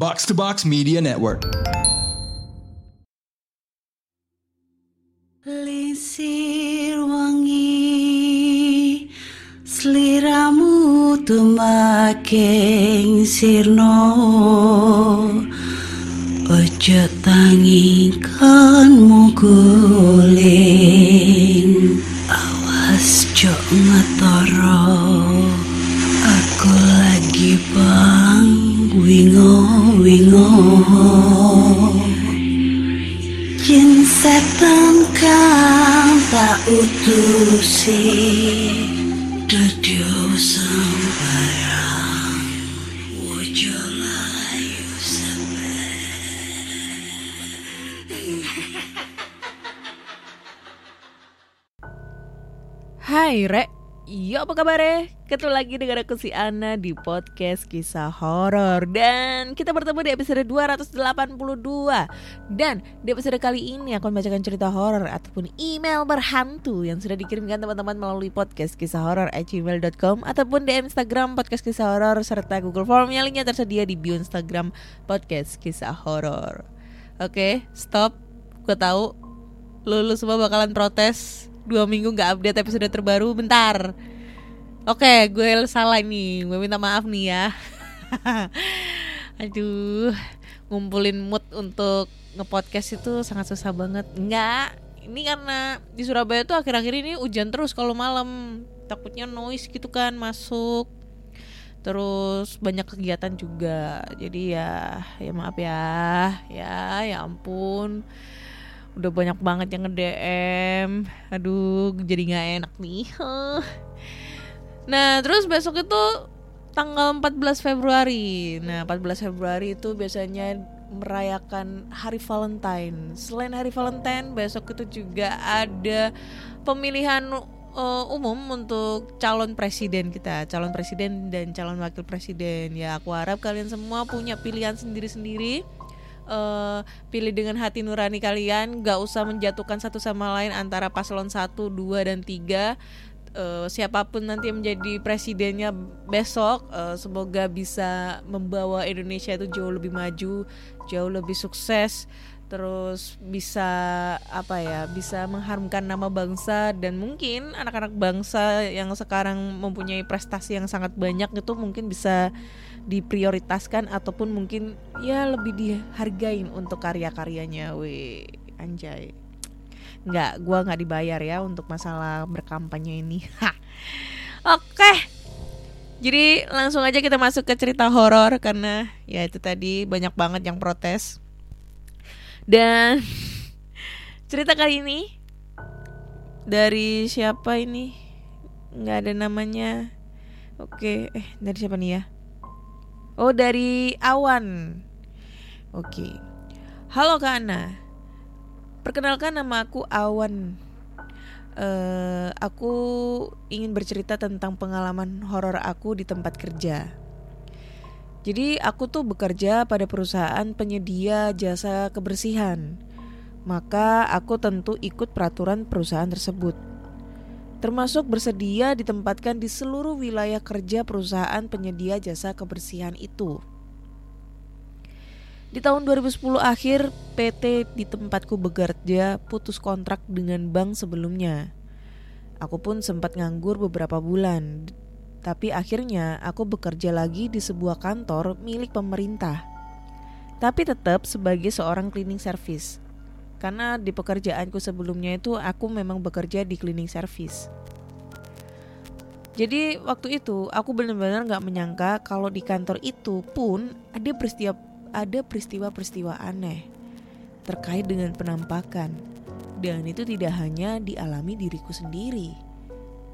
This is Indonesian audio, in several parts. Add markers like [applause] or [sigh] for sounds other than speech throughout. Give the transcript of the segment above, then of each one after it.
Box to Box Media Network. Lisir wangi Seliramu tumaking sirno Ojo tangingkanmu guling Awas jok ngetoro wingo wingo Yen setan kang tak utusi Dadyo sembarang Hai Re, Yo apa kabar Ketemu lagi dengan aku si Ana di podcast kisah horor. Dan kita bertemu di episode 282 Dan di episode kali ini aku membacakan cerita horor Ataupun email berhantu Yang sudah dikirimkan teman-teman melalui podcast kisah horor gmail.com Ataupun di Instagram podcast kisah horor Serta Google Form yang linknya tersedia di bio Instagram podcast kisah horor. Oke stop. Gue tahu Lulu semua bakalan protes dua minggu nggak update episode terbaru bentar. Oke gue salah nih. Gue minta maaf nih ya. [laughs] Aduh ngumpulin mood untuk ngepodcast itu sangat susah banget. Nggak ini karena di Surabaya tuh akhir-akhir ini hujan terus kalau malam. Takutnya noise gitu kan masuk. Terus banyak kegiatan juga. Jadi ya ya maaf ya. Ya ya ampun udah banyak banget yang nge-DM aduh jadi nggak enak nih. [laughs] Nah terus besok itu tanggal 14 Februari. Nah 14 Februari itu biasanya merayakan hari Valentine. Selain hari Valentine besok itu juga ada pemilihan uh, umum untuk calon presiden kita. Calon presiden dan calon wakil presiden. Ya aku harap kalian semua punya pilihan sendiri-sendiri uh, pilih dengan hati nurani kalian gak usah menjatuhkan satu sama lain antara paslon 1, 2, dan 3 Uh, siapa pun nanti yang menjadi presidennya besok uh, semoga bisa membawa Indonesia itu jauh lebih maju jauh lebih sukses terus bisa apa ya bisa mengharumkan nama bangsa dan mungkin anak-anak bangsa yang sekarang mempunyai prestasi yang sangat banyak itu mungkin bisa diprioritaskan ataupun mungkin ya lebih dihargain untuk karya-karyanya. We anjay. Nggak gua nggak dibayar ya untuk masalah berkampanye ini. [laughs] Oke. Jadi langsung aja kita masuk ke cerita horor karena ya itu tadi banyak banget yang protes. Dan [laughs] cerita kali ini dari siapa ini? Nggak ada namanya. Oke eh dari siapa nih ya Oh dari Awan. Oke. Halo Kak Ana. Perkenalkan nama aku Awan. Uh, Aku ingin bercerita tentang pengalaman horor aku di tempat kerja. Jadi aku tuh bekerja pada perusahaan penyedia jasa kebersihan. Maka aku tentu ikut peraturan perusahaan tersebut termasuk bersedia ditempatkan di seluruh wilayah kerja perusahaan penyedia jasa kebersihan itu. Di tahun 2010 akhir, PT di tempatku bekerja putus kontrak dengan bank sebelumnya. Aku pun sempat nganggur beberapa bulan, tapi akhirnya aku bekerja lagi di sebuah kantor milik pemerintah. Tapi tetap sebagai seorang cleaning service karena di pekerjaanku sebelumnya itu aku memang bekerja di cleaning service. Jadi waktu itu aku benar-benar nggak menyangka kalau di kantor itu pun ada peristiwa ada peristiwa-peristiwa aneh terkait dengan penampakan dan itu tidak hanya dialami diriku sendiri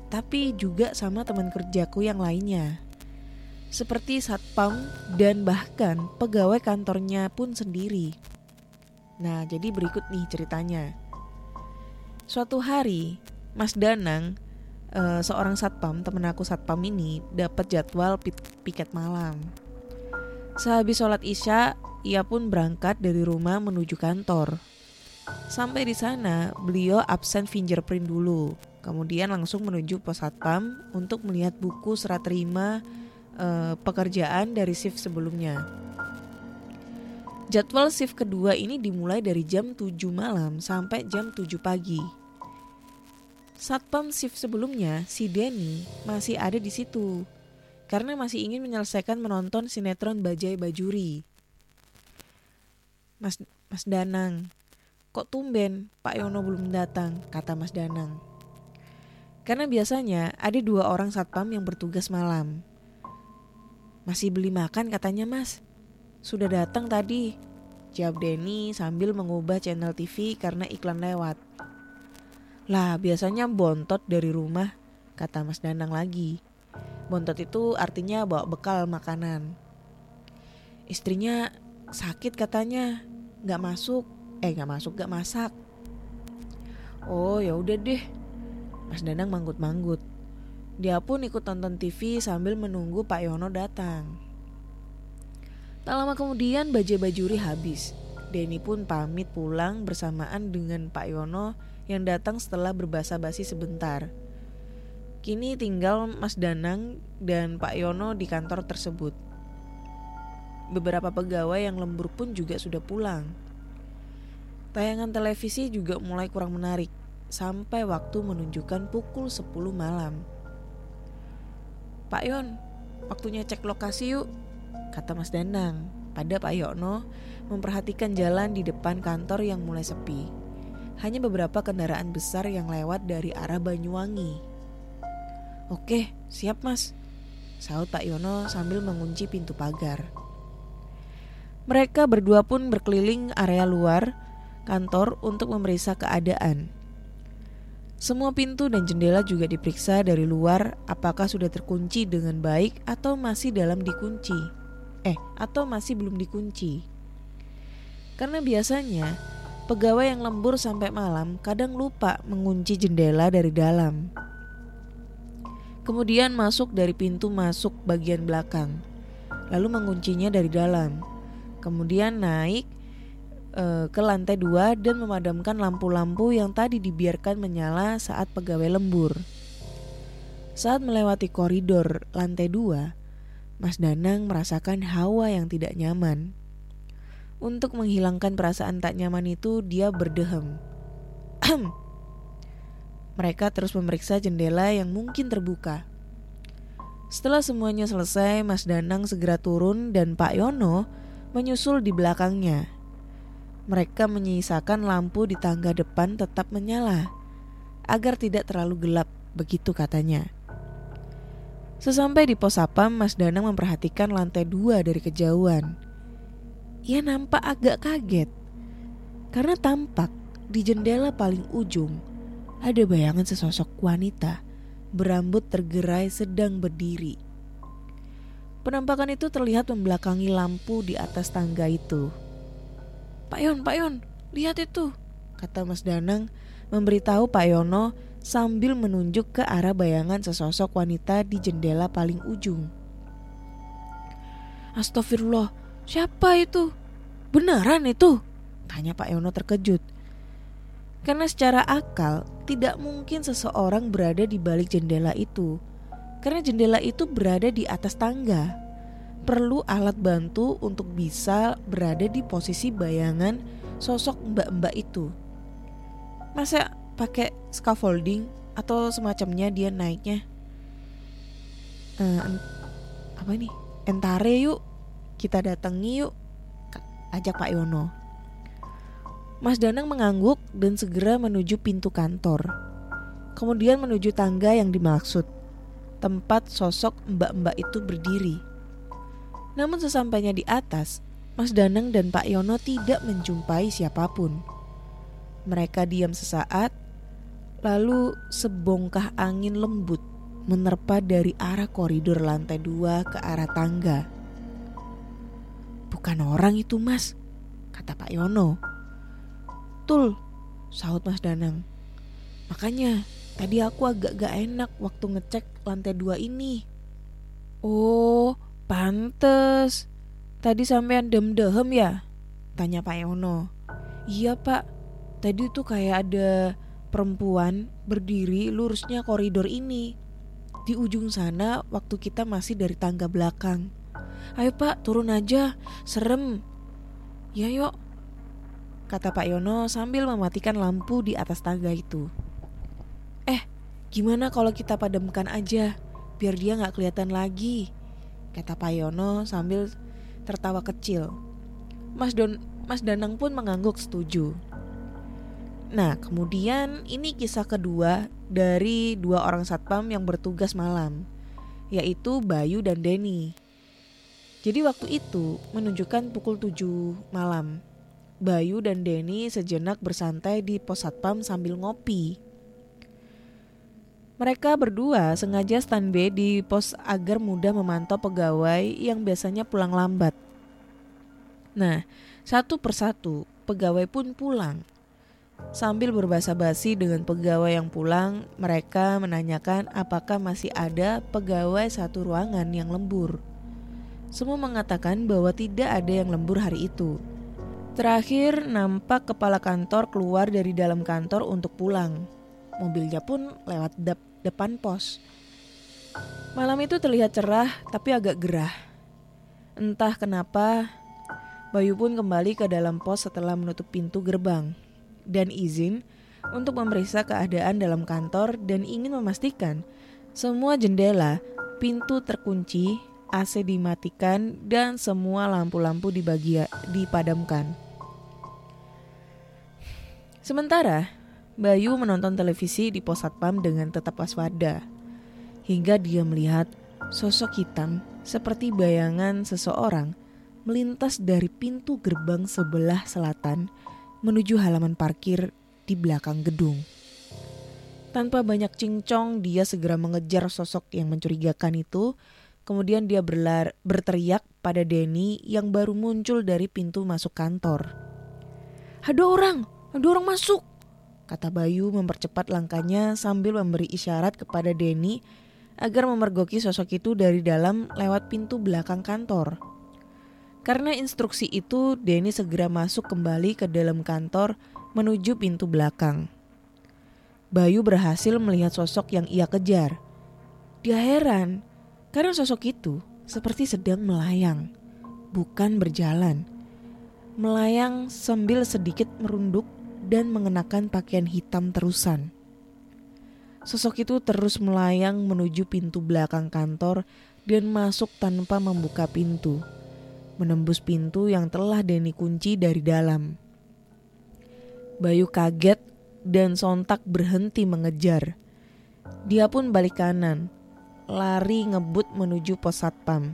tapi juga sama teman kerjaku yang lainnya seperti satpam dan bahkan pegawai kantornya pun sendiri. Nah, jadi berikut nih ceritanya. Suatu hari, Mas Danang, uh, seorang satpam, temen aku satpam ini, dapat jadwal piket malam. Sehabis sholat isya, ia pun berangkat dari rumah menuju kantor. Sampai di sana, beliau absen fingerprint dulu, kemudian langsung menuju pos satpam untuk melihat buku serah terima uh, pekerjaan dari shift sebelumnya. Jadwal shift kedua ini dimulai dari jam 7 malam sampai jam 7 pagi. Satpam shift sebelumnya, si Denny masih ada di situ karena masih ingin menyelesaikan menonton sinetron Bajai Bajuri. Mas Mas Danang, kok tumben Pak Yono belum datang, kata Mas Danang. Karena biasanya ada dua orang satpam yang bertugas malam. Masih beli makan katanya mas. Sudah datang tadi. Jawab Denny sambil mengubah channel TV karena iklan lewat. Lah biasanya bontot dari rumah, kata Mas Danang lagi. Bontot itu artinya bawa bekal makanan. Istrinya sakit katanya, nggak masuk, eh nggak masuk, nggak masak. Oh ya udah deh, Mas Danang manggut-manggut. Dia pun ikut tonton TV sambil menunggu Pak Yono datang. Tak lama kemudian bajai bajuri habis. Denny pun pamit pulang bersamaan dengan Pak Yono yang datang setelah berbasa-basi sebentar. Kini tinggal Mas Danang dan Pak Yono di kantor tersebut. Beberapa pegawai yang lembur pun juga sudah pulang. Tayangan televisi juga mulai kurang menarik sampai waktu menunjukkan pukul 10 malam. Pak Yon, waktunya cek lokasi yuk, kata Mas Danang pada Pak Yono memperhatikan jalan di depan kantor yang mulai sepi. Hanya beberapa kendaraan besar yang lewat dari arah Banyuwangi. Oke, siap mas, sahut Pak Yono sambil mengunci pintu pagar. Mereka berdua pun berkeliling area luar kantor untuk memeriksa keadaan. Semua pintu dan jendela juga diperiksa dari luar apakah sudah terkunci dengan baik atau masih dalam dikunci. Eh, atau masih belum dikunci. Karena biasanya pegawai yang lembur sampai malam kadang lupa mengunci jendela dari dalam. Kemudian masuk dari pintu masuk bagian belakang. Lalu menguncinya dari dalam. Kemudian naik uh, ke lantai dua dan memadamkan lampu-lampu yang tadi dibiarkan menyala saat pegawai lembur. Saat melewati koridor lantai dua, Mas Danang merasakan hawa yang tidak nyaman. Untuk menghilangkan perasaan tak nyaman itu, dia berdehem. Mereka terus memeriksa jendela yang mungkin terbuka. Setelah semuanya selesai, Mas Danang segera turun dan Pak Yono menyusul di belakangnya. Mereka menyisakan lampu di tangga depan tetap menyala agar tidak terlalu gelap, begitu katanya. Sesampai di pos sapam, Mas Danang memperhatikan lantai dua dari kejauhan. Ia nampak agak kaget karena tampak di jendela paling ujung ada bayangan sesosok wanita berambut tergerai sedang berdiri. Penampakan itu terlihat membelakangi lampu di atas tangga itu. Pak Yon, Pak Yon, lihat itu, kata Mas Danang memberitahu Pak Yono sambil menunjuk ke arah bayangan sesosok wanita di jendela paling ujung. Astagfirullah, siapa itu? Beneran itu? Tanya Pak Yono terkejut. Karena secara akal tidak mungkin seseorang berada di balik jendela itu. Karena jendela itu berada di atas tangga perlu alat bantu untuk bisa berada di posisi bayangan sosok mbak-mbak itu. Masa pakai scaffolding atau semacamnya dia naiknya? Uh, apa ini? Entare yuk, kita datangi yuk, ajak Pak Yono. Mas Danang mengangguk dan segera menuju pintu kantor. Kemudian menuju tangga yang dimaksud, tempat sosok mbak-mbak itu berdiri. Namun sesampainya di atas, Mas Danang dan Pak Yono tidak menjumpai siapa pun. Mereka diam sesaat, lalu sebongkah angin lembut menerpa dari arah koridor lantai dua ke arah tangga. Bukan orang itu mas, kata Pak Yono. Tul, sahut Mas Danang. Makanya tadi aku agak gak enak waktu ngecek lantai dua ini. Oh, Pantes. Tadi sampean dem-dehem ya? Tanya Pak Yono. Iya pak, tadi tuh kayak ada perempuan berdiri lurusnya koridor ini. Di ujung sana waktu kita masih dari tangga belakang. Ayo pak turun aja, serem. Ya yuk, kata Pak Yono sambil mematikan lampu di atas tangga itu. Eh, gimana kalau kita padamkan aja, biar dia nggak kelihatan lagi, kata Pak Yono sambil tertawa kecil. Mas Don Mas Danang pun mengangguk setuju. Nah, kemudian ini kisah kedua dari dua orang satpam yang bertugas malam, yaitu Bayu dan Denny. Jadi waktu itu menunjukkan pukul 7 malam. Bayu dan Denny sejenak bersantai di pos satpam sambil ngopi. Mereka berdua sengaja standby di pos agar mudah memantau pegawai yang biasanya pulang lambat. Nah, satu persatu pegawai pun pulang. Sambil berbahasa basi dengan pegawai yang pulang, mereka menanyakan apakah masih ada pegawai satu ruangan yang lembur. Semua mengatakan bahwa tidak ada yang lembur hari itu. Terakhir, nampak kepala kantor keluar dari dalam kantor untuk pulang. Mobilnya pun lewat dep depan pos. Malam itu terlihat cerah tapi agak gerah. Entah kenapa, Bayu pun kembali ke dalam pos setelah menutup pintu gerbang dan izin untuk memeriksa keadaan dalam kantor dan ingin memastikan semua jendela, pintu terkunci, AC dimatikan dan semua lampu-lampu dipadamkan. Sementara Bayu menonton televisi di pos satpam dengan tetap waspada hingga dia melihat sosok hitam seperti bayangan seseorang melintas dari pintu gerbang sebelah selatan menuju halaman parkir di belakang gedung. Tanpa banyak cincong, dia segera mengejar sosok yang mencurigakan itu. Kemudian dia berlar, berteriak pada Denny yang baru muncul dari pintu masuk kantor. Ada orang, ada orang masuk, kata Bayu mempercepat langkahnya sambil memberi isyarat kepada Denny agar memergoki sosok itu dari dalam lewat pintu belakang kantor. Karena instruksi itu, Denny segera masuk kembali ke dalam kantor menuju pintu belakang. Bayu berhasil melihat sosok yang ia kejar. Dia heran karena sosok itu seperti sedang melayang, bukan berjalan. Melayang sambil sedikit merunduk dan mengenakan pakaian hitam terusan. Sosok itu terus melayang menuju pintu belakang kantor dan masuk tanpa membuka pintu. Menembus pintu yang telah Denny kunci dari dalam. Bayu kaget dan sontak berhenti mengejar. Dia pun balik kanan, lari ngebut menuju pos satpam.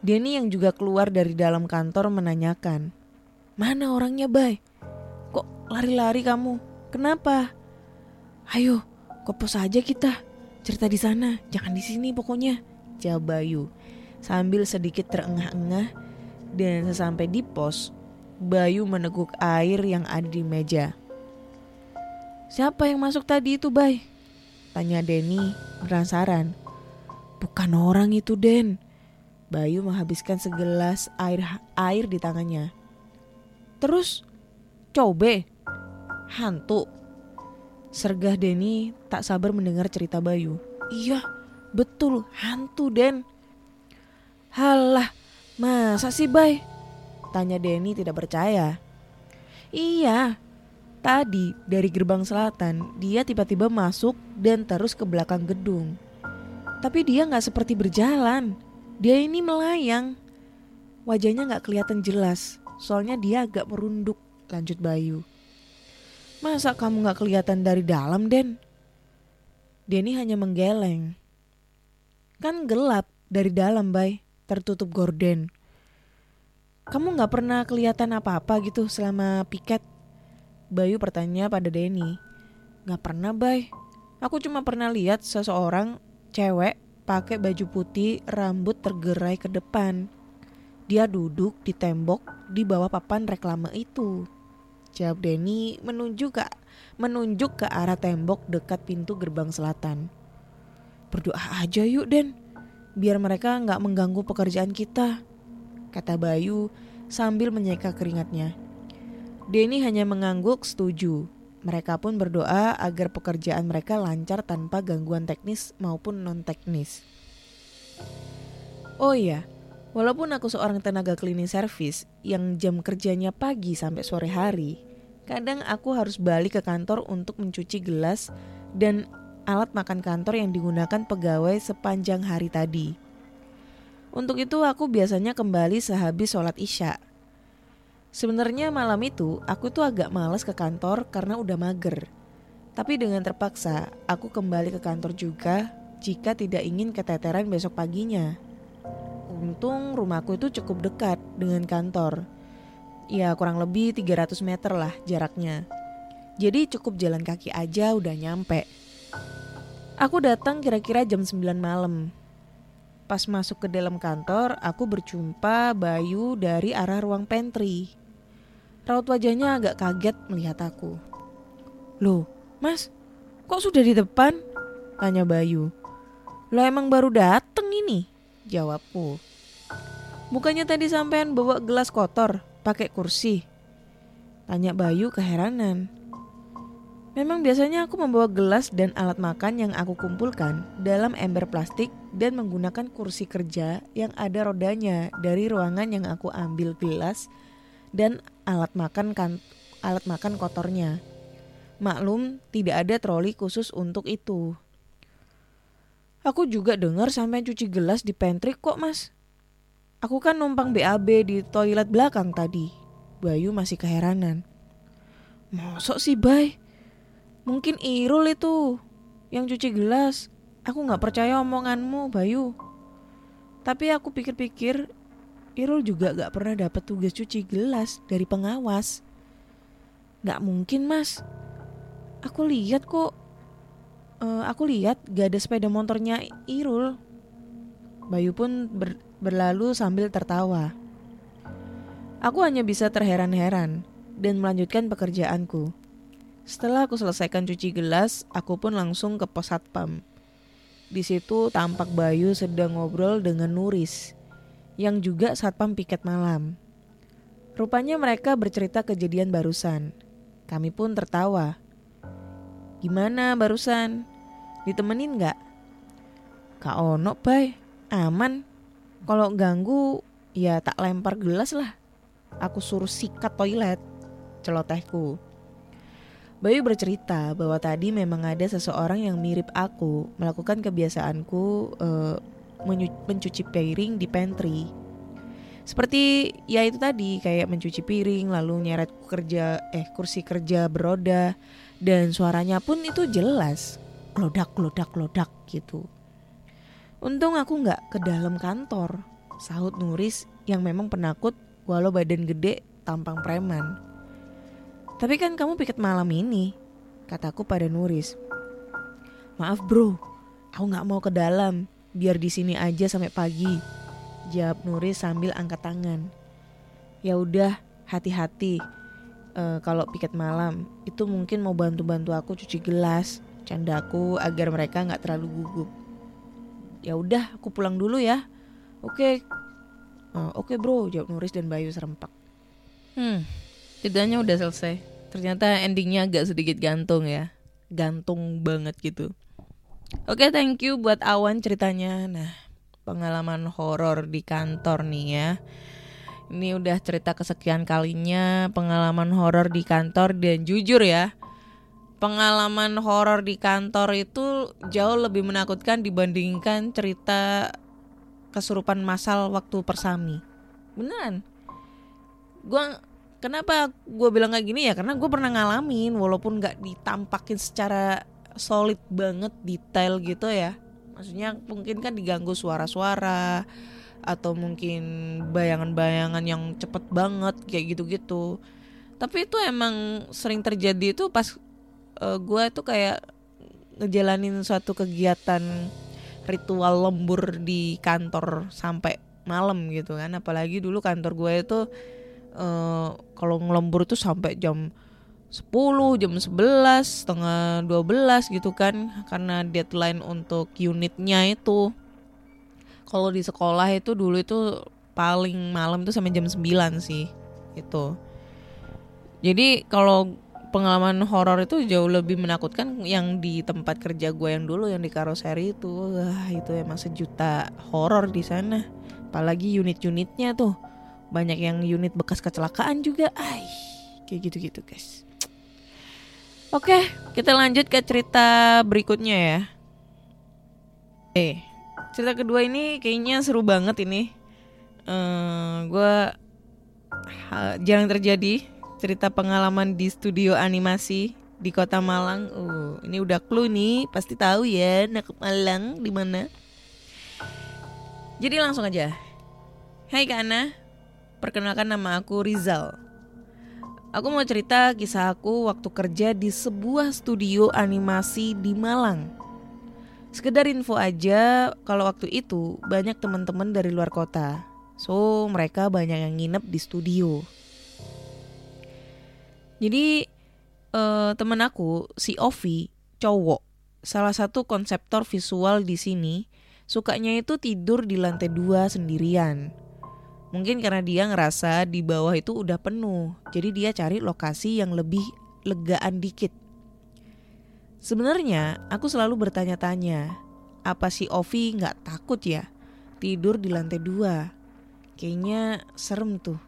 Denny yang juga keluar dari dalam kantor menanyakan, Mana orangnya Bay? Kok lari-lari kamu? Kenapa? Ayo, ke pos aja kita. Cerita di sana, jangan di sini pokoknya. Jawab Bayu sambil sedikit terengah-engah dan sesampai di pos, Bayu meneguk air yang ada di meja. Siapa yang masuk tadi itu, Bay? Tanya Denny penasaran. Bukan orang itu, Den. Bayu menghabiskan segelas air air di tangannya. Terus, cobe, hantu. Sergah Denny tak sabar mendengar cerita Bayu. Iya, betul, hantu, Den. Halah, masa sih, Bay? Tanya Denny tidak percaya. Iya, Tadi dari gerbang selatan dia tiba-tiba masuk dan terus ke belakang gedung. Tapi dia nggak seperti berjalan. Dia ini melayang. Wajahnya nggak kelihatan jelas. Soalnya dia agak merunduk. Lanjut Bayu. Masa kamu nggak kelihatan dari dalam, Den? Denny hanya menggeleng. Kan gelap dari dalam, Bay. Tertutup gorden. Kamu nggak pernah kelihatan apa-apa gitu selama piket? Bayu bertanya pada Denny. Gak pernah, Bay. Aku cuma pernah lihat seseorang cewek pakai baju putih, rambut tergerai ke depan. Dia duduk di tembok di bawah papan reklame itu. Jawab Denny menunjuk ke menunjuk ke arah tembok dekat pintu gerbang selatan. Berdoa aja yuk Den, biar mereka nggak mengganggu pekerjaan kita, kata Bayu sambil menyeka keringatnya. Denny hanya mengangguk setuju. Mereka pun berdoa agar pekerjaan mereka lancar tanpa gangguan teknis maupun non-teknis. Oh iya, Walaupun aku seorang tenaga cleaning service yang jam kerjanya pagi sampai sore hari, kadang aku harus balik ke kantor untuk mencuci gelas dan alat makan kantor yang digunakan pegawai sepanjang hari tadi. Untuk itu aku biasanya kembali sehabis sholat isya. Sebenarnya malam itu aku tuh agak males ke kantor karena udah mager. Tapi dengan terpaksa aku kembali ke kantor juga jika tidak ingin keteteran besok paginya. Untung rumahku itu cukup dekat dengan kantor. Ya kurang lebih 300 meter lah jaraknya. Jadi cukup jalan kaki aja udah nyampe. Aku datang kira-kira jam 9 malam. Pas masuk ke dalam kantor, aku berjumpa Bayu dari arah ruang pantry. Raut wajahnya agak kaget melihat aku. Loh, mas, kok sudah di depan? Tanya Bayu. Lo emang baru dateng ini? Jawabku. Bukannya tadi sampean bawa gelas kotor, pakai kursi? Tanya Bayu keheranan. Memang biasanya aku membawa gelas dan alat makan yang aku kumpulkan dalam ember plastik dan menggunakan kursi kerja yang ada rodanya dari ruangan yang aku ambil gelas dan alat makan kan alat makan kotornya. Maklum, tidak ada troli khusus untuk itu. Aku juga dengar sampai cuci gelas di pantry kok mas. Aku kan numpang BAB di toilet belakang tadi. Bayu masih keheranan. Mosok sih bay? Mungkin Irul itu yang cuci gelas. Aku gak percaya omonganmu Bayu. Tapi aku pikir-pikir Irul juga gak pernah dapat tugas cuci gelas dari pengawas. Gak mungkin mas. Aku lihat kok uh, aku lihat gak ada sepeda motornya Irul. Bayu pun ber, berlalu sambil tertawa. Aku hanya bisa terheran-heran dan melanjutkan pekerjaanku. Setelah aku selesaikan cuci gelas, aku pun langsung ke pos satpam. Di situ tampak Bayu sedang ngobrol dengan Nuris, yang juga satpam piket malam. Rupanya mereka bercerita kejadian barusan. Kami pun tertawa. Gimana barusan? Ditemenin nggak? Kak Ono, bay, aman. Kalau ganggu, ya tak lempar gelas lah. Aku suruh sikat toilet, celotehku. Bayu bercerita bahwa tadi memang ada seseorang yang mirip aku melakukan kebiasaanku uh, mencuci piring di pantry. Seperti ya itu tadi kayak mencuci piring lalu nyeret kerja eh kursi kerja beroda dan suaranya pun itu jelas klodak klodak klodak gitu. Untung aku nggak ke dalam kantor. Sahut Nuris yang memang penakut walau badan gede tampang preman tapi kan kamu piket malam ini kataku pada Nuris. Maaf bro. Aku nggak mau ke dalam. Biar di sini aja sampai pagi jawab Nuris sambil angkat tangan. Ya udah hati-hati. Uh, kalau piket malam itu mungkin mau bantu-bantu aku cuci gelas candaku agar mereka nggak terlalu gugup. Ya udah aku pulang dulu ya. Oke. Uh, oke bro jawab Nuris dan Bayu serempak. Hmm tidaknya udah selesai ternyata endingnya agak sedikit gantung ya gantung banget gitu oke thank you buat Awan ceritanya nah pengalaman horor di kantor nih ya ini udah cerita kesekian kalinya pengalaman horor di kantor dan jujur ya, pengalaman horor di kantor itu jauh lebih menakutkan dibandingkan cerita kesurupan masal waktu persami. Beneran. Gua kenapa gue bilang kayak gini? Ya karena gue pernah ngalamin walaupun nggak ditampakin secara solid banget detail gitu ya. Maksudnya mungkin kan diganggu suara-suara atau mungkin bayangan-bayangan yang cepet banget kayak gitu-gitu. Tapi itu emang sering terjadi itu pas uh, gue tuh kayak ngejalanin suatu kegiatan ritual lembur di kantor sampai malam gitu kan. Apalagi dulu kantor gue itu uh, kalau ngelembur tuh sampai jam 10, jam 11, setengah 12 gitu kan. Karena deadline untuk unitnya itu. Kalau di sekolah itu dulu itu paling malam itu sampai jam 9 sih itu jadi kalau pengalaman horor itu jauh lebih menakutkan yang di tempat kerja gue yang dulu yang di karoseri itu. Wah itu emang sejuta horor di sana. Apalagi unit-unitnya tuh banyak yang unit bekas kecelakaan juga ay kayak gitu-gitu guys oke kita lanjut ke cerita berikutnya ya eh cerita kedua ini kayaknya seru banget ini eh gue jarang terjadi cerita pengalaman di studio animasi di kota Malang. Uh, ini udah clue nih, pasti tahu ya nak Malang di mana. Jadi langsung aja. Hai Kak Ana, perkenalkan nama aku Rizal. Aku mau cerita kisah aku waktu kerja di sebuah studio animasi di Malang. Sekedar info aja, kalau waktu itu banyak teman-teman dari luar kota. So, mereka banyak yang nginep di studio. Jadi eh, temen aku si Ovi cowok salah satu konseptor visual di sini sukanya itu tidur di lantai dua sendirian. Mungkin karena dia ngerasa di bawah itu udah penuh, jadi dia cari lokasi yang lebih legaan dikit. Sebenarnya aku selalu bertanya-tanya, apa si Ovi nggak takut ya tidur di lantai dua? Kayaknya serem tuh.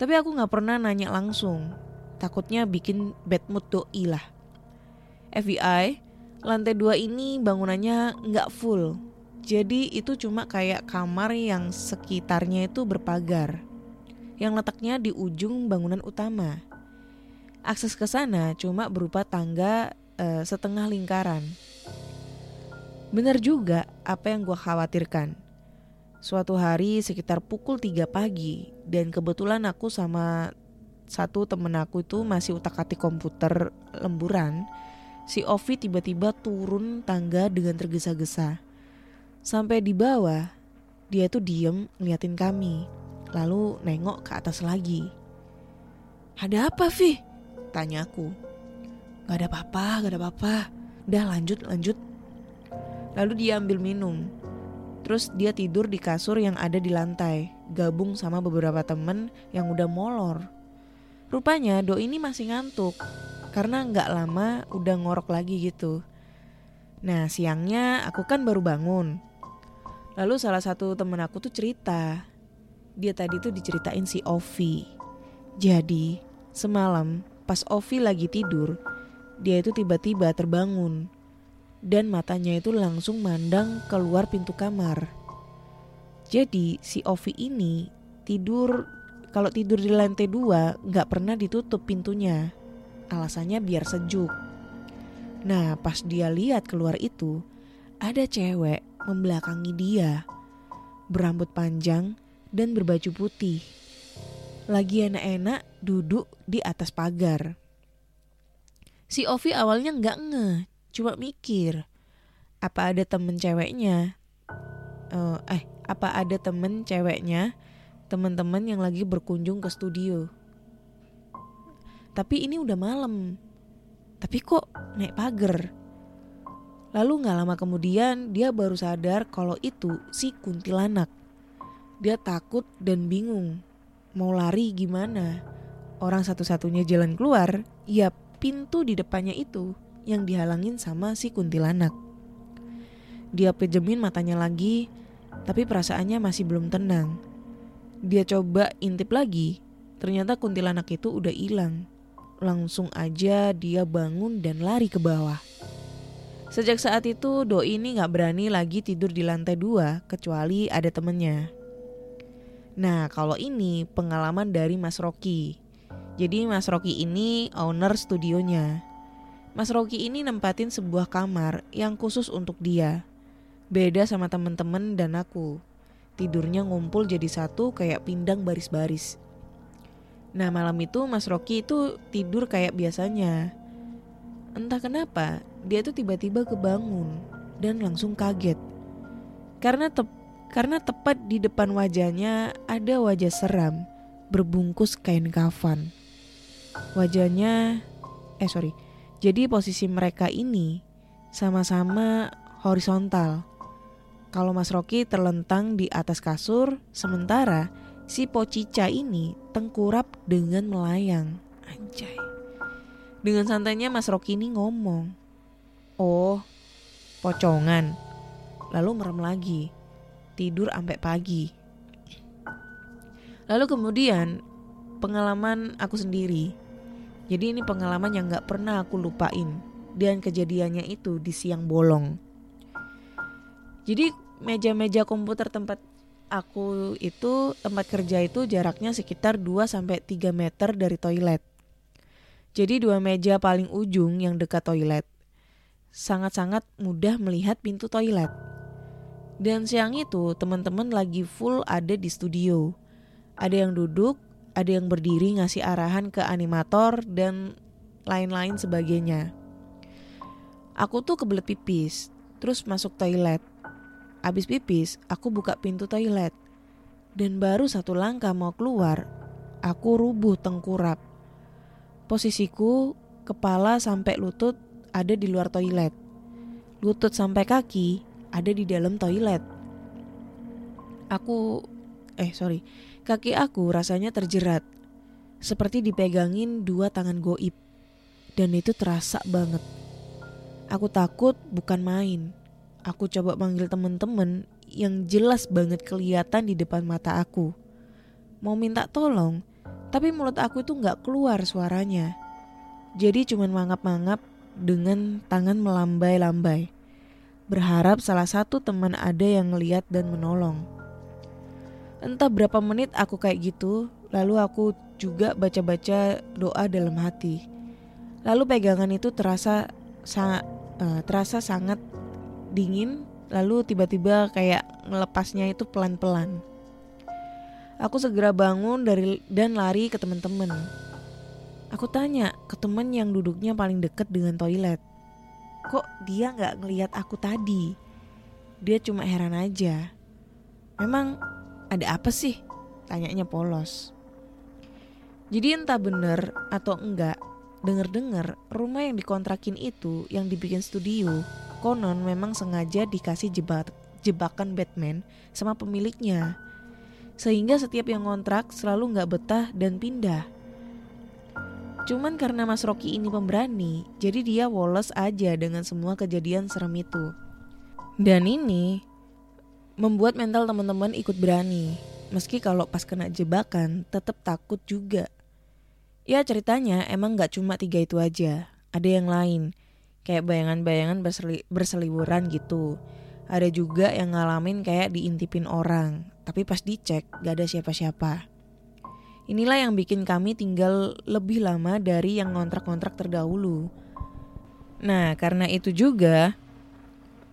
Tapi aku nggak pernah nanya langsung takutnya bikin bad mood doi lah. FBI, lantai dua ini bangunannya nggak full. Jadi itu cuma kayak kamar yang sekitarnya itu berpagar. Yang letaknya di ujung bangunan utama. Akses ke sana cuma berupa tangga eh, setengah lingkaran. Benar juga apa yang gue khawatirkan. Suatu hari sekitar pukul 3 pagi dan kebetulan aku sama satu temen aku itu masih utak-atik komputer lemburan, si Ovi tiba-tiba turun tangga dengan tergesa-gesa. Sampai di bawah, dia tuh diem ngeliatin kami, lalu nengok ke atas lagi. Ada apa, Vi? Tanya aku. Gak ada apa-apa, gak ada apa-apa. Udah lanjut, lanjut. Lalu dia ambil minum. Terus dia tidur di kasur yang ada di lantai, gabung sama beberapa temen yang udah molor. Rupanya Do ini masih ngantuk karena nggak lama udah ngorok lagi gitu. Nah siangnya aku kan baru bangun. Lalu salah satu temen aku tuh cerita. Dia tadi tuh diceritain si Ovi. Jadi semalam pas Ovi lagi tidur, dia itu tiba-tiba terbangun. Dan matanya itu langsung mandang keluar pintu kamar. Jadi si Ovi ini tidur kalau tidur di lantai dua nggak pernah ditutup pintunya. Alasannya biar sejuk. Nah pas dia lihat keluar itu ada cewek membelakangi dia. Berambut panjang dan berbaju putih. Lagi enak-enak duduk di atas pagar. Si Ovi awalnya nggak ngeh, cuma mikir apa ada temen ceweknya. Uh, eh, apa ada temen ceweknya teman-teman yang lagi berkunjung ke studio. Tapi ini udah malam. Tapi kok naik pagar? Lalu gak lama kemudian dia baru sadar kalau itu si kuntilanak. Dia takut dan bingung. Mau lari gimana? Orang satu-satunya jalan keluar, ya pintu di depannya itu yang dihalangin sama si kuntilanak. Dia pejemin matanya lagi, tapi perasaannya masih belum tenang. Dia coba intip lagi, ternyata kuntilanak itu udah hilang. Langsung aja dia bangun dan lari ke bawah. Sejak saat itu Doi ini gak berani lagi tidur di lantai dua kecuali ada temennya. Nah kalau ini pengalaman dari Mas Rocky. Jadi Mas Rocky ini owner studionya. Mas Rocky ini nempatin sebuah kamar yang khusus untuk dia. Beda sama temen-temen dan aku tidurnya ngumpul jadi satu kayak pindang baris-baris. Nah malam itu Mas Rocky itu tidur kayak biasanya. Entah kenapa dia tuh tiba-tiba kebangun dan langsung kaget. Karena tep karena tepat di depan wajahnya ada wajah seram berbungkus kain kafan. Wajahnya eh sorry. Jadi posisi mereka ini sama-sama horizontal kalau Mas Rocky terlentang di atas kasur, sementara si Pocica ini tengkurap dengan melayang. Anjay. Dengan santainya Mas Rocky ini ngomong, "Oh, pocongan." Lalu merem lagi. Tidur sampai pagi. Lalu kemudian pengalaman aku sendiri. Jadi ini pengalaman yang gak pernah aku lupain dan kejadiannya itu di siang bolong. Jadi meja-meja komputer tempat aku itu tempat kerja itu jaraknya sekitar 2 sampai 3 meter dari toilet. Jadi dua meja paling ujung yang dekat toilet. Sangat-sangat mudah melihat pintu toilet. Dan siang itu teman-teman lagi full ada di studio. Ada yang duduk, ada yang berdiri ngasih arahan ke animator dan lain-lain sebagainya. Aku tuh kebelet pipis, terus masuk toilet. Abis pipis, aku buka pintu toilet. Dan baru satu langkah mau keluar, aku rubuh tengkurap. Posisiku kepala sampai lutut ada di luar toilet. Lutut sampai kaki ada di dalam toilet. Aku eh sorry, kaki aku rasanya terjerat. Seperti dipegangin dua tangan goib. Dan itu terasa banget. Aku takut bukan main. Aku coba panggil temen-temen yang jelas banget kelihatan di depan mata aku. Mau minta tolong, tapi mulut aku itu nggak keluar suaranya. Jadi cuman mangap-mangap dengan tangan melambai-lambai. Berharap salah satu teman ada yang ngeliat dan menolong. Entah berapa menit aku kayak gitu, lalu aku juga baca-baca doa dalam hati. Lalu pegangan itu terasa sangat uh, terasa sangat dingin, lalu tiba-tiba kayak melepasnya itu pelan-pelan. Aku segera bangun dari dan lari ke teman-teman. Aku tanya ke teman yang duduknya paling dekat dengan toilet. Kok dia nggak ngelihat aku tadi? Dia cuma heran aja. Memang ada apa sih? Tanyanya polos. Jadi entah bener atau enggak, denger-dengar rumah yang dikontrakin itu yang dibikin studio, konon memang sengaja dikasih jebak jebakan Batman sama pemiliknya. Sehingga setiap yang ngontrak selalu nggak betah dan pindah. Cuman karena Mas Rocky ini pemberani, jadi dia woles aja dengan semua kejadian serem itu. Dan ini membuat mental teman-teman ikut berani. Meski kalau pas kena jebakan tetap takut juga. Ya ceritanya emang gak cuma tiga itu aja, ada yang lain. Kayak bayangan-bayangan berseli berseliweran gitu. Ada juga yang ngalamin kayak diintipin orang, tapi pas dicek gak ada siapa-siapa. Inilah yang bikin kami tinggal lebih lama dari yang ngontrak-ngontrak terdahulu. Nah, karena itu juga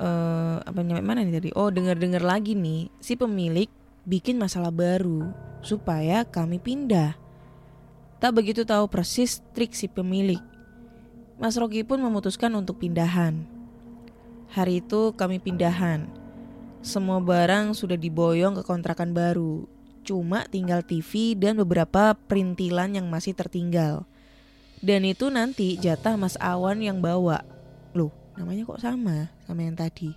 uh, apa nyampe mana nih tadi? Oh, dengar-dengar lagi nih, si pemilik bikin masalah baru supaya kami pindah. Tak begitu tahu persis trik si pemilik. Mas Rocky pun memutuskan untuk pindahan. Hari itu kami pindahan. Semua barang sudah diboyong ke kontrakan baru cuma tinggal TV dan beberapa perintilan yang masih tertinggal. Dan itu nanti jatah Mas Awan yang bawa. Loh, namanya kok sama sama yang tadi.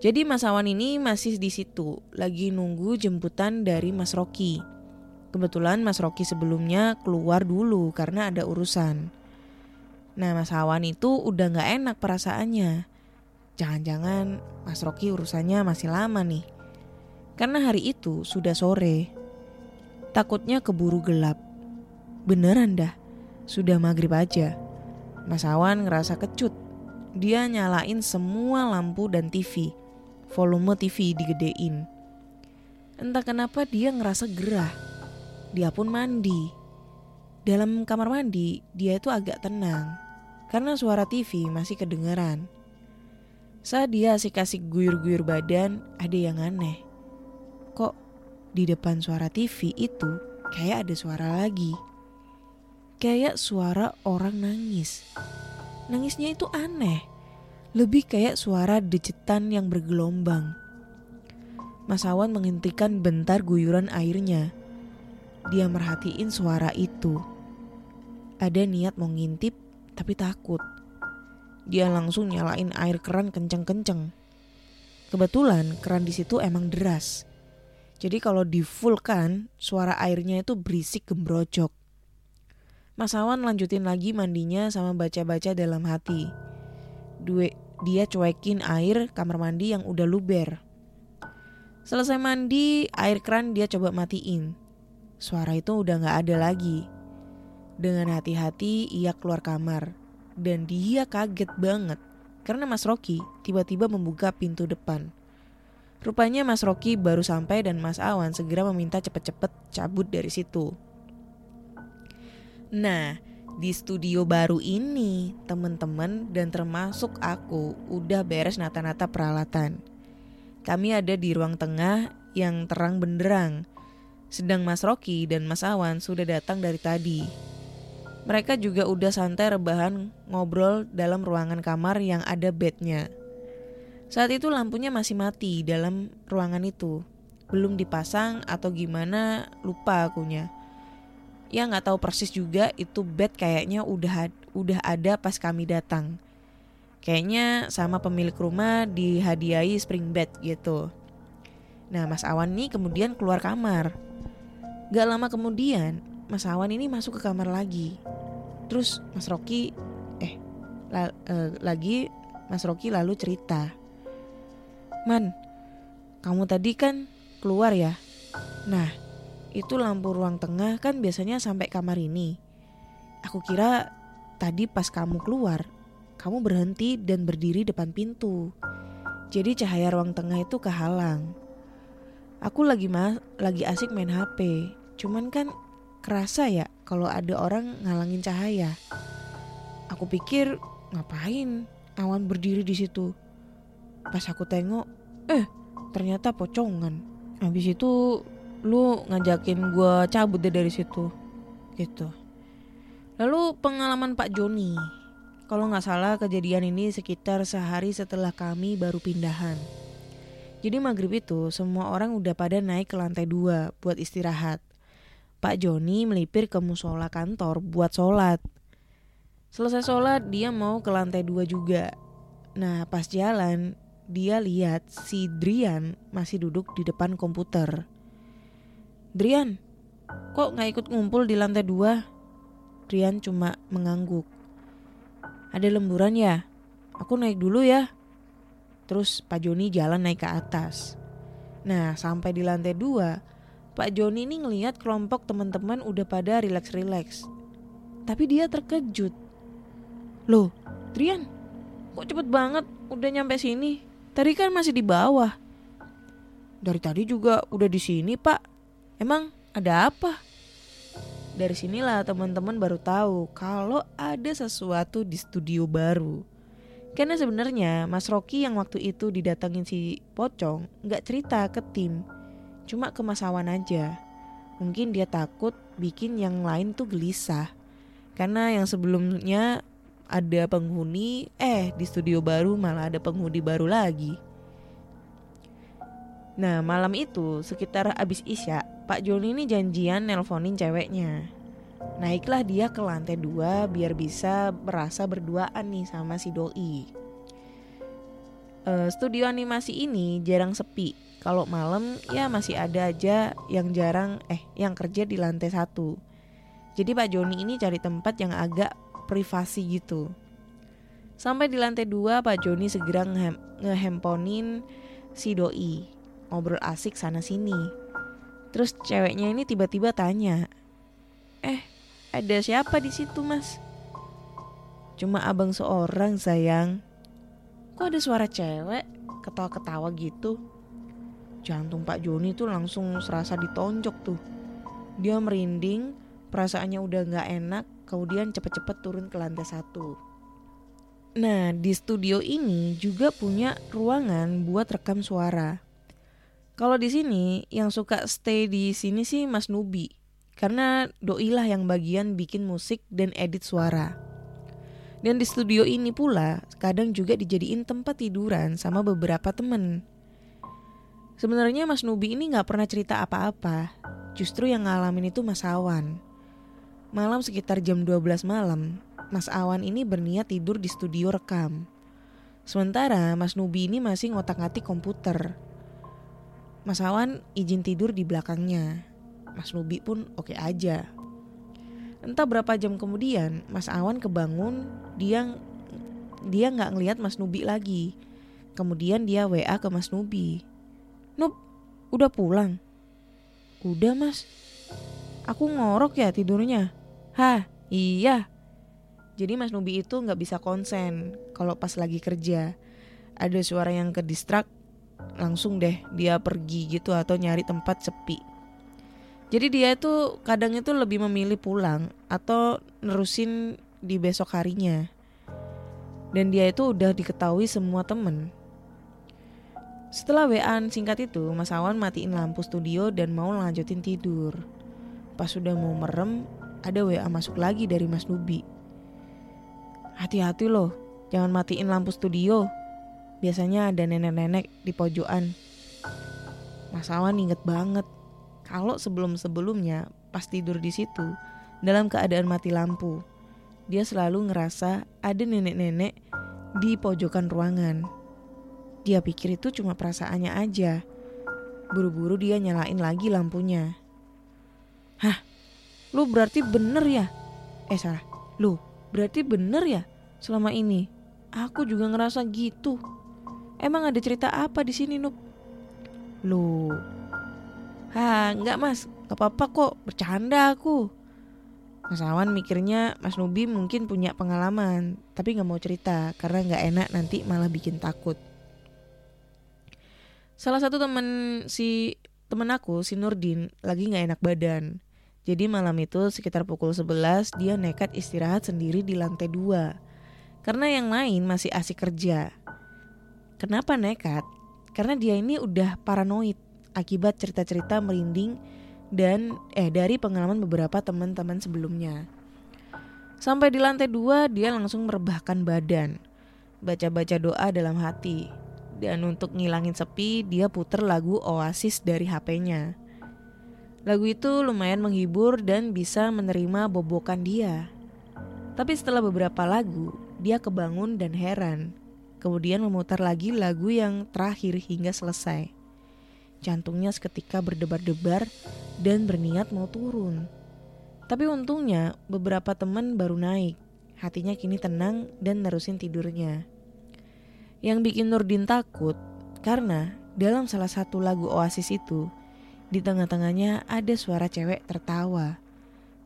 Jadi Mas Awan ini masih di situ, lagi nunggu jemputan dari Mas Rocky. Kebetulan Mas Rocky sebelumnya keluar dulu karena ada urusan. Nah Mas Awan itu udah gak enak perasaannya. Jangan-jangan Mas Rocky urusannya masih lama nih. Karena hari itu sudah sore. Takutnya keburu gelap. Beneran dah, sudah maghrib aja. Mas Awan ngerasa kecut. Dia nyalain semua lampu dan TV. Volume TV digedein. Entah kenapa dia ngerasa gerah. Dia pun mandi. Dalam kamar mandi, dia itu agak tenang. Karena suara TV masih kedengeran. Saat dia asik-asik guyur-guyur badan, ada yang aneh kok di depan suara TV itu kayak ada suara lagi. Kayak suara orang nangis. Nangisnya itu aneh. Lebih kayak suara dejetan yang bergelombang. Mas Awan menghentikan bentar guyuran airnya. Dia merhatiin suara itu. Ada niat mau ngintip tapi takut. Dia langsung nyalain air keran kenceng-kenceng. Kebetulan keran di situ emang deras. Jadi kalau di full kan suara airnya itu berisik gembrojok. Mas Awan lanjutin lagi mandinya sama baca-baca dalam hati. Due, dia cuekin air kamar mandi yang udah luber. Selesai mandi, air keran dia coba matiin. Suara itu udah gak ada lagi. Dengan hati-hati ia keluar kamar. Dan dia kaget banget karena Mas Rocky tiba-tiba membuka pintu depan. Rupanya Mas Rocky baru sampai dan Mas Awan segera meminta cepet-cepet cabut dari situ. Nah, di studio baru ini, teman-teman dan termasuk aku udah beres nata-nata peralatan. Kami ada di ruang tengah yang terang benderang. Sedang Mas Rocky dan Mas Awan sudah datang dari tadi. Mereka juga udah santai rebahan ngobrol dalam ruangan kamar yang ada bednya. Saat itu lampunya masih mati dalam ruangan itu. Belum dipasang atau gimana lupa akunya. Ya nggak tahu persis juga itu bed kayaknya udah udah ada pas kami datang. Kayaknya sama pemilik rumah dihadiahi spring bed gitu. Nah Mas Awan nih kemudian keluar kamar. Gak lama kemudian Mas Awan ini masuk ke kamar lagi. Terus Mas Rocky eh la, eh, lagi Mas Rocky lalu cerita. Man, kamu tadi kan keluar ya? Nah, itu lampu ruang tengah kan biasanya sampai kamar ini. Aku kira tadi pas kamu keluar, kamu berhenti dan berdiri depan pintu. Jadi cahaya ruang tengah itu kehalang. Aku lagi ma lagi asik main HP. Cuman kan kerasa ya kalau ada orang ngalangin cahaya. Aku pikir ngapain awan berdiri di situ. Pas aku tengok, eh ternyata pocongan. Habis itu lu ngajakin gue cabut deh dari situ, gitu. Lalu pengalaman Pak Joni. Kalau nggak salah kejadian ini sekitar sehari setelah kami baru pindahan. Jadi maghrib itu semua orang udah pada naik ke lantai dua buat istirahat. Pak Joni melipir ke musola kantor buat sholat. Selesai sholat dia mau ke lantai dua juga. Nah pas jalan dia lihat si Drian masih duduk di depan komputer. Drian, kok nggak ikut ngumpul di lantai dua? Drian cuma mengangguk. Ada lemburan ya? Aku naik dulu ya. Terus Pak Joni jalan naik ke atas. Nah sampai di lantai dua, Pak Joni ini ngelihat kelompok teman-teman udah pada rileks-rileks. Tapi dia terkejut. Loh, Drian, kok cepet banget udah nyampe sini? Tadi kan masih di bawah. Dari tadi juga udah di sini, Pak. Emang ada apa? Dari sinilah teman-teman baru tahu kalau ada sesuatu di studio baru. Karena sebenarnya Mas Rocky yang waktu itu didatengin si Pocong nggak cerita ke tim, cuma ke Mas Awan aja. Mungkin dia takut bikin yang lain tuh gelisah. Karena yang sebelumnya ada penghuni, eh di studio baru malah ada penghuni baru lagi. Nah malam itu sekitar abis isya Pak Joni ini janjian nelponin ceweknya. Naiklah dia ke lantai dua biar bisa merasa berduaan nih sama si Doi. Uh, Studio animasi ini jarang sepi. Kalau malam ya masih ada aja yang jarang eh yang kerja di lantai satu. Jadi Pak Joni ini cari tempat yang agak privasi gitu Sampai di lantai dua Pak Joni segera ngehem ngehemponin si Doi ngobrol asik sana sini. Terus ceweknya ini tiba-tiba tanya, "Eh, ada siapa di situ, Mas?" Cuma abang seorang, sayang. Kok ada suara cewek ketawa-ketawa gitu? Jantung Pak Joni tuh langsung serasa ditonjok tuh. Dia merinding, perasaannya udah gak enak, kemudian cepet-cepet turun ke lantai satu. Nah, di studio ini juga punya ruangan buat rekam suara. Kalau di sini yang suka stay di sini sih Mas Nubi. Karena doi lah yang bagian bikin musik dan edit suara. Dan di studio ini pula kadang juga dijadiin tempat tiduran sama beberapa temen. Sebenarnya Mas Nubi ini nggak pernah cerita apa-apa. Justru yang ngalamin itu Mas Awan. Malam sekitar jam 12 malam, Mas Awan ini berniat tidur di studio rekam. Sementara Mas Nubi ini masih ngotak-ngatik komputer. Mas Awan izin tidur di belakangnya. Mas Nubi pun oke aja. Entah berapa jam kemudian, Mas Awan kebangun, dia dia nggak ngelihat Mas Nubi lagi. Kemudian dia WA ke Mas Nubi. Nub, udah pulang? Udah mas. Aku ngorok ya tidurnya. Hah, iya. Jadi Mas Nubi itu nggak bisa konsen kalau pas lagi kerja. Ada suara yang ke distrak, langsung deh dia pergi gitu atau nyari tempat sepi. Jadi dia itu kadang itu lebih memilih pulang atau nerusin di besok harinya. Dan dia itu udah diketahui semua temen. Setelah WA singkat itu, Mas Awan matiin lampu studio dan mau lanjutin tidur. Pas sudah mau merem, ada WA masuk lagi dari Mas Nubi. Hati-hati loh, jangan matiin lampu studio. Biasanya ada nenek-nenek di pojokan. Mas Awan inget banget kalau sebelum-sebelumnya pas tidur di situ dalam keadaan mati lampu. Dia selalu ngerasa ada nenek-nenek di pojokan ruangan. Dia pikir itu cuma perasaannya aja. Buru-buru dia nyalain lagi lampunya. Hah, lu berarti bener ya? Eh salah, lu berarti bener ya selama ini? Aku juga ngerasa gitu. Emang ada cerita apa di sini, Nup? Lu. Hah, enggak mas, gak apa-apa kok, bercanda aku. Mas Awan mikirnya Mas Nubi mungkin punya pengalaman, tapi gak mau cerita karena gak enak nanti malah bikin takut. Salah satu temen si temen aku, si Nurdin, lagi gak enak badan. Jadi malam itu sekitar pukul 11 dia nekat istirahat sendiri di lantai 2. Karena yang lain masih asik kerja. Kenapa nekat? Karena dia ini udah paranoid akibat cerita-cerita merinding dan eh dari pengalaman beberapa teman-teman sebelumnya. Sampai di lantai 2 dia langsung merebahkan badan. Baca-baca doa dalam hati. Dan untuk ngilangin sepi dia puter lagu Oasis dari HP-nya. Lagu itu lumayan menghibur dan bisa menerima bobokan dia. Tapi setelah beberapa lagu, dia kebangun dan heran. Kemudian memutar lagi lagu yang terakhir hingga selesai. Jantungnya seketika berdebar-debar dan berniat mau turun. Tapi untungnya beberapa teman baru naik. Hatinya kini tenang dan nerusin tidurnya. Yang bikin Nurdin takut karena dalam salah satu lagu Oasis itu di tengah-tengahnya ada suara cewek tertawa.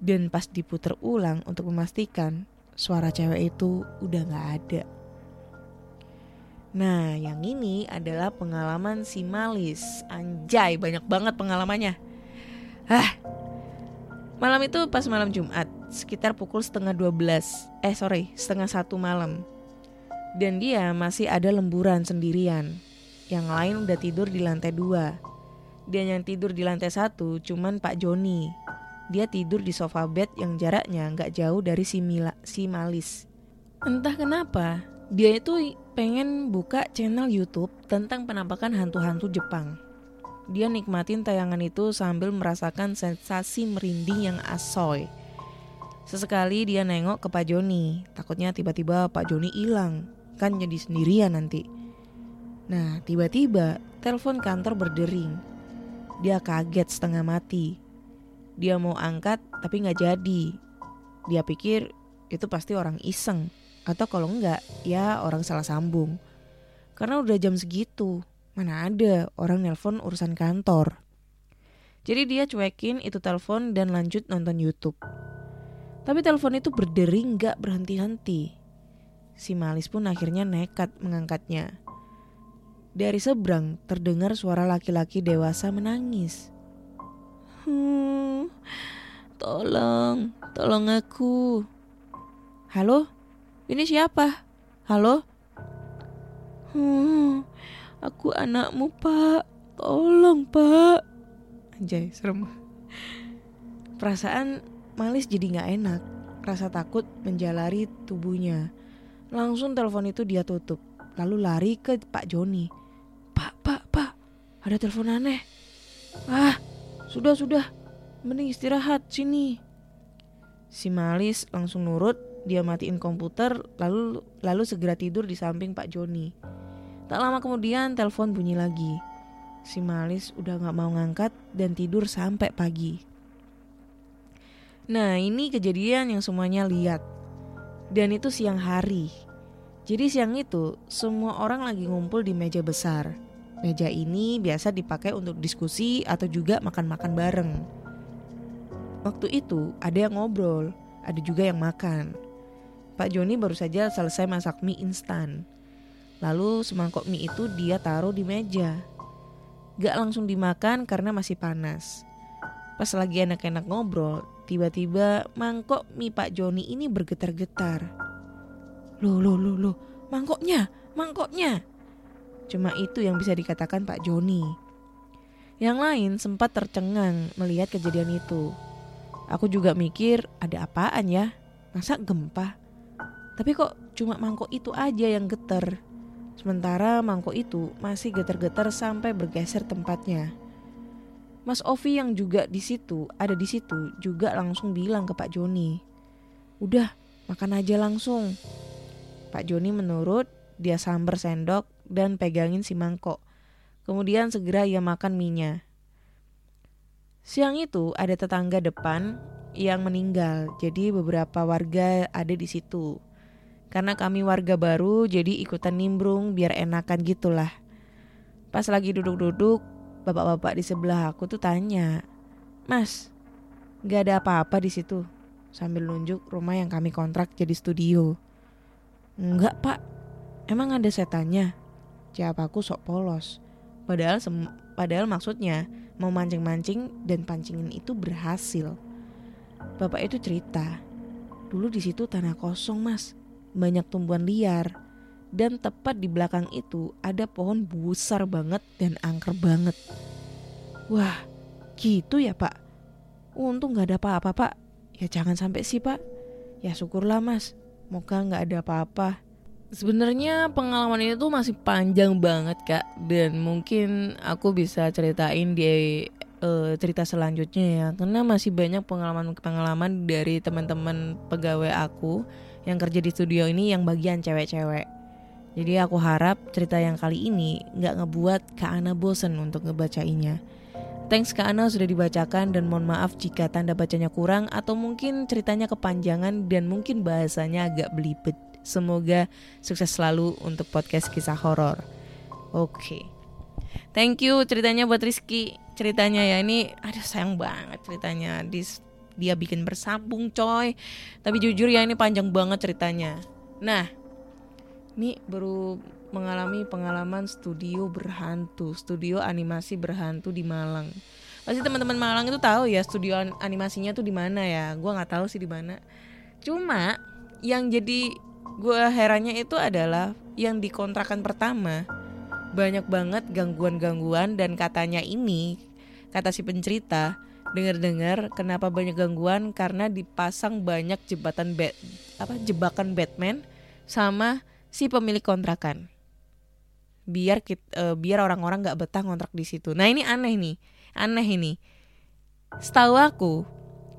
Dan pas diputer ulang untuk memastikan suara cewek itu udah gak ada. Nah, yang ini adalah pengalaman si Malis. Anjay, banyak banget pengalamannya. Hah. Malam itu pas malam Jumat, sekitar pukul setengah 12. Eh, sorry, setengah satu malam. Dan dia masih ada lemburan sendirian. Yang lain udah tidur di lantai dua. Dan yang tidur di lantai satu cuman Pak Joni. Dia tidur di sofa bed yang jaraknya nggak jauh dari si, Mila, si Malis. Entah kenapa, dia itu pengen buka channel YouTube tentang penampakan hantu-hantu Jepang. Dia nikmatin tayangan itu sambil merasakan sensasi merinding yang asoy. Sesekali dia nengok ke Pak Joni, takutnya tiba-tiba Pak Joni hilang, kan jadi sendirian nanti. Nah, tiba-tiba telepon kantor berdering. Dia kaget setengah mati. Dia mau angkat tapi nggak jadi. Dia pikir itu pasti orang iseng atau kalau enggak ya orang salah sambung. Karena udah jam segitu, mana ada orang nelpon urusan kantor. Jadi dia cuekin itu telepon dan lanjut nonton YouTube. Tapi telepon itu berdering gak berhenti-henti. Si Malis pun akhirnya nekat mengangkatnya. Dari seberang terdengar suara laki-laki dewasa menangis. Hmm, tolong, tolong aku. Halo, ini siapa? Halo? Hmm, aku anakmu pak. Tolong pak. Anjay, serem. Perasaan Malis jadi gak enak. Rasa takut menjalari tubuhnya. Langsung telepon itu dia tutup. Lalu lari ke Pak Joni. Ada telepon aneh. Ah, sudah, sudah. Mending istirahat sini. Si Malis langsung nurut dia matiin komputer lalu lalu segera tidur di samping Pak Joni. Tak lama kemudian telepon bunyi lagi. Si Malis udah gak mau ngangkat dan tidur sampai pagi. Nah ini kejadian yang semuanya lihat. Dan itu siang hari. Jadi siang itu semua orang lagi ngumpul di meja besar. Meja ini biasa dipakai untuk diskusi atau juga makan-makan bareng. Waktu itu ada yang ngobrol, ada juga yang makan. Pak Joni baru saja selesai masak mie instan. Lalu semangkok mie itu dia taruh di meja. Gak langsung dimakan karena masih panas. Pas lagi enak-enak ngobrol, tiba-tiba mangkok mie Pak Joni ini bergetar-getar. Loh, loh, loh, loh, mangkoknya, mangkoknya. Cuma itu yang bisa dikatakan Pak Joni. Yang lain sempat tercengang melihat kejadian itu. Aku juga mikir ada apaan ya? Masa gempa? Tapi kok cuma mangkok itu aja yang getar. Sementara mangkok itu masih getar-getar sampai bergeser tempatnya. Mas Ovi yang juga di situ, ada di situ, juga langsung bilang ke Pak Joni, "Udah, makan aja langsung." Pak Joni menurut, dia sambar sendok dan pegangin si mangkok. Kemudian segera ia makan minyak. Siang itu ada tetangga depan yang meninggal, jadi beberapa warga ada di situ. Karena kami warga baru, jadi ikutan nimbrung biar enakan gitulah. Pas lagi duduk-duduk, bapak-bapak di sebelah aku tuh tanya, Mas, gak ada apa-apa di situ? Sambil nunjuk rumah yang kami kontrak jadi studio. Enggak pak, emang ada setannya? Jawab aku sok polos. Padahal padahal maksudnya mau mancing-mancing dan pancingin itu berhasil. Bapak itu cerita, dulu di situ tanah kosong mas, banyak tumbuhan liar. Dan tepat di belakang itu ada pohon besar banget dan angker banget. Wah, gitu ya pak? Untung gak ada apa-apa pak. Ya jangan sampai sih pak. Ya syukurlah mas, moga gak ada apa-apa. Sebenarnya pengalaman ini tuh masih panjang banget kak dan mungkin aku bisa ceritain di uh, cerita selanjutnya ya karena masih banyak pengalaman-pengalaman dari teman-teman pegawai aku yang kerja di studio ini yang bagian cewek-cewek. Jadi aku harap cerita yang kali ini nggak ngebuat Kak Ana bosen untuk ngebacainnya. Thanks Kak Ana sudah dibacakan dan mohon maaf jika tanda bacanya kurang atau mungkin ceritanya kepanjangan dan mungkin bahasanya agak belibet. Semoga sukses selalu untuk podcast kisah horor. Oke. Okay. Thank you ceritanya buat Rizky. Ceritanya ya ini aduh sayang banget ceritanya. Dis, dia bikin bersambung coy. Tapi jujur ya ini panjang banget ceritanya. Nah, ini baru mengalami pengalaman studio berhantu, studio animasi berhantu di Malang. Pasti teman-teman Malang itu tahu ya studio animasinya tuh di mana ya. Gua nggak tahu sih di mana. Cuma yang jadi gue herannya itu adalah yang dikontrakan pertama. Banyak banget gangguan-gangguan dan katanya ini kata si pencerita dengar-dengar kenapa banyak gangguan? Karena dipasang banyak jembatan bed apa jebakan Batman sama si pemilik kontrakan. Biar kita, uh, biar orang-orang nggak betah ngontrak di situ. Nah ini aneh nih. Aneh ini. Setahu aku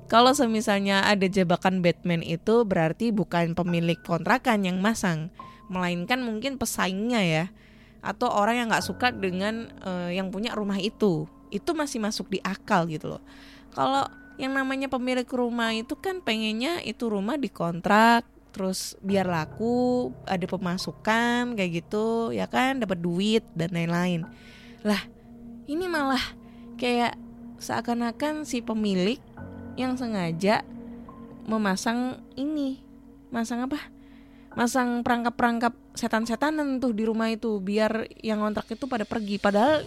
kalau semisalnya ada jebakan Batman itu berarti bukan pemilik kontrakan yang masang, melainkan mungkin pesaingnya ya, atau orang yang nggak suka dengan uh, yang punya rumah itu. Itu masih masuk di akal gitu loh. Kalau yang namanya pemilik rumah itu kan pengennya itu rumah dikontrak terus biar laku ada pemasukan kayak gitu ya kan dapat duit dan lain-lain lah ini malah kayak seakan-akan si pemilik yang sengaja memasang ini. Masang apa? Masang perangkap-perangkap setan-setanan tuh di rumah itu biar yang kontrak itu pada pergi. Padahal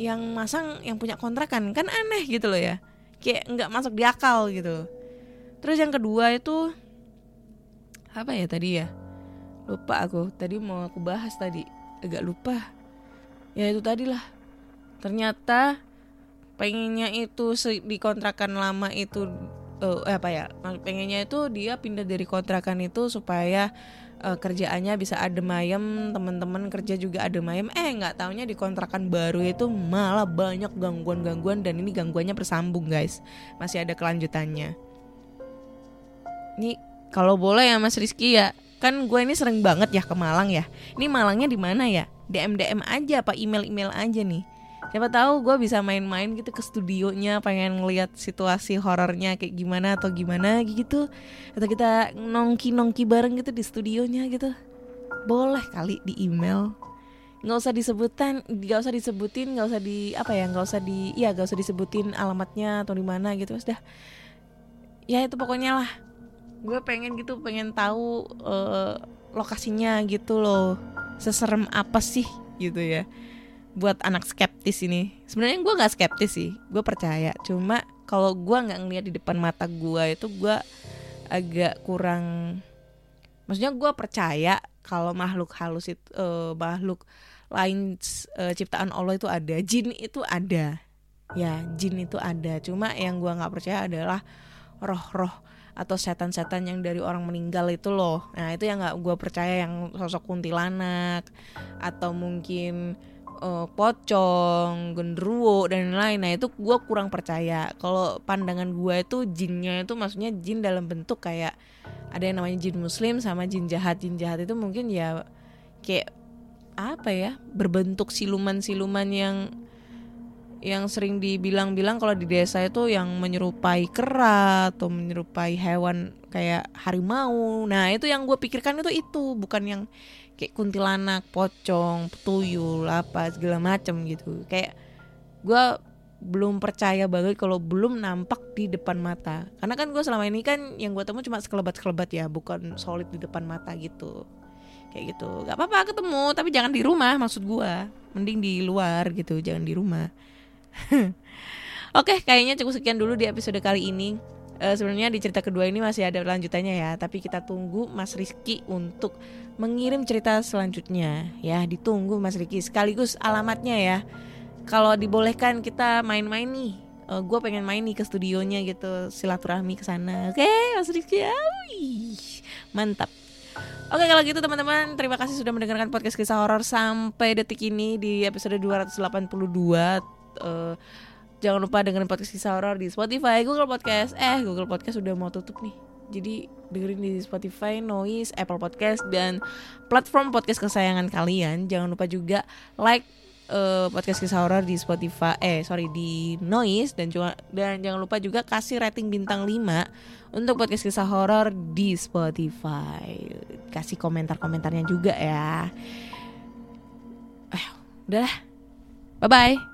yang masang yang punya kontrakan kan aneh gitu loh ya. Kayak nggak masuk di akal gitu. Terus yang kedua itu apa ya tadi ya? Lupa aku. Tadi mau aku bahas tadi. Agak lupa. Ya itu tadi lah. Ternyata pengennya itu di kontrakan lama itu uh, apa ya pengennya itu dia pindah dari kontrakan itu supaya uh, kerjaannya bisa adem ayem teman-teman kerja juga adem ayem. Eh nggak taunya di kontrakan baru itu malah banyak gangguan-gangguan dan ini gangguannya bersambung guys. Masih ada kelanjutannya. Ini kalau boleh ya Mas Rizky ya. Kan gue ini sering banget ya ke Malang ya. Ini Malangnya di mana ya? DM DM aja apa email email aja nih siapa tahu gue bisa main-main gitu ke studionya pengen ngeliat situasi horornya kayak gimana atau gimana gitu. Atau kita nongki nongki bareng gitu di studionya gitu. Boleh kali di email. Nggak usah disebutan nggak usah disebutin nggak usah di apa ya nggak usah di iya nggak usah disebutin alamatnya atau di mana gitu sudah ya itu pokoknya lah. Gue pengen gitu pengen tahu eh, lokasinya gitu loh. Seserem apa sih gitu ya buat anak skeptis ini. Sebenarnya gue nggak skeptis sih gue percaya. Cuma kalau gue nggak ngeliat di depan mata gue itu gue agak kurang maksudnya gue percaya kalau makhluk halus itu eh, makhluk lain eh, ciptaan Allah itu ada jin itu ada. Ya jin itu ada. Cuma yang gue nggak percaya adalah roh-roh atau setan-setan yang dari orang meninggal itu loh. Nah itu yang nggak gue percaya yang sosok kuntilanak atau mungkin eh, pocong, genderuwo dan lain-lain. Nah itu gue kurang percaya. Kalau pandangan gue itu jinnya itu maksudnya jin dalam bentuk kayak ada yang namanya jin muslim sama jin jahat. Jin jahat itu mungkin ya kayak apa ya berbentuk siluman-siluman yang yang sering dibilang-bilang kalau di desa itu yang menyerupai kera atau menyerupai hewan kayak harimau. Nah itu yang gue pikirkan itu itu bukan yang kayak kuntilanak, pocong, tuyul, apa segala macam gitu. Kayak gue belum percaya banget kalau belum nampak di depan mata. Karena kan gue selama ini kan yang gue temu cuma sekelebat-sekelebat ya, bukan solid di depan mata gitu. Kayak gitu. Gak apa-apa ketemu, tapi jangan di rumah maksud gue. Mending di luar gitu, jangan di rumah. [laughs] Oke, kayaknya cukup sekian dulu di episode kali ini. Eh, Sebenarnya di cerita kedua ini masih ada lanjutannya ya, tapi kita tunggu Mas Rizky untuk mengirim cerita selanjutnya ya. Ditunggu Mas Rizky sekaligus alamatnya ya. Kalau dibolehkan kita main-main nih. gue pengen main nih ke studionya gitu, silaturahmi ke sana. Oke, Mas Rizky. ya. Wih, mantap. Oke kalau gitu teman-teman terima kasih sudah mendengarkan podcast kisah horor sampai detik ini di episode 282 Eh, jangan lupa dengerin podcast kisah horor di Spotify, Google Podcast. Eh, Google Podcast udah mau tutup nih. Jadi dengerin di Spotify, Noise, Apple Podcast dan platform podcast kesayangan kalian. Jangan lupa juga like eh, podcast kisah horor di Spotify, eh sorry di Noise dan juga dan jangan lupa juga kasih rating bintang 5 untuk podcast kisah horor di Spotify. Kasih komentar-komentarnya juga ya. Eh, udah. Bye bye.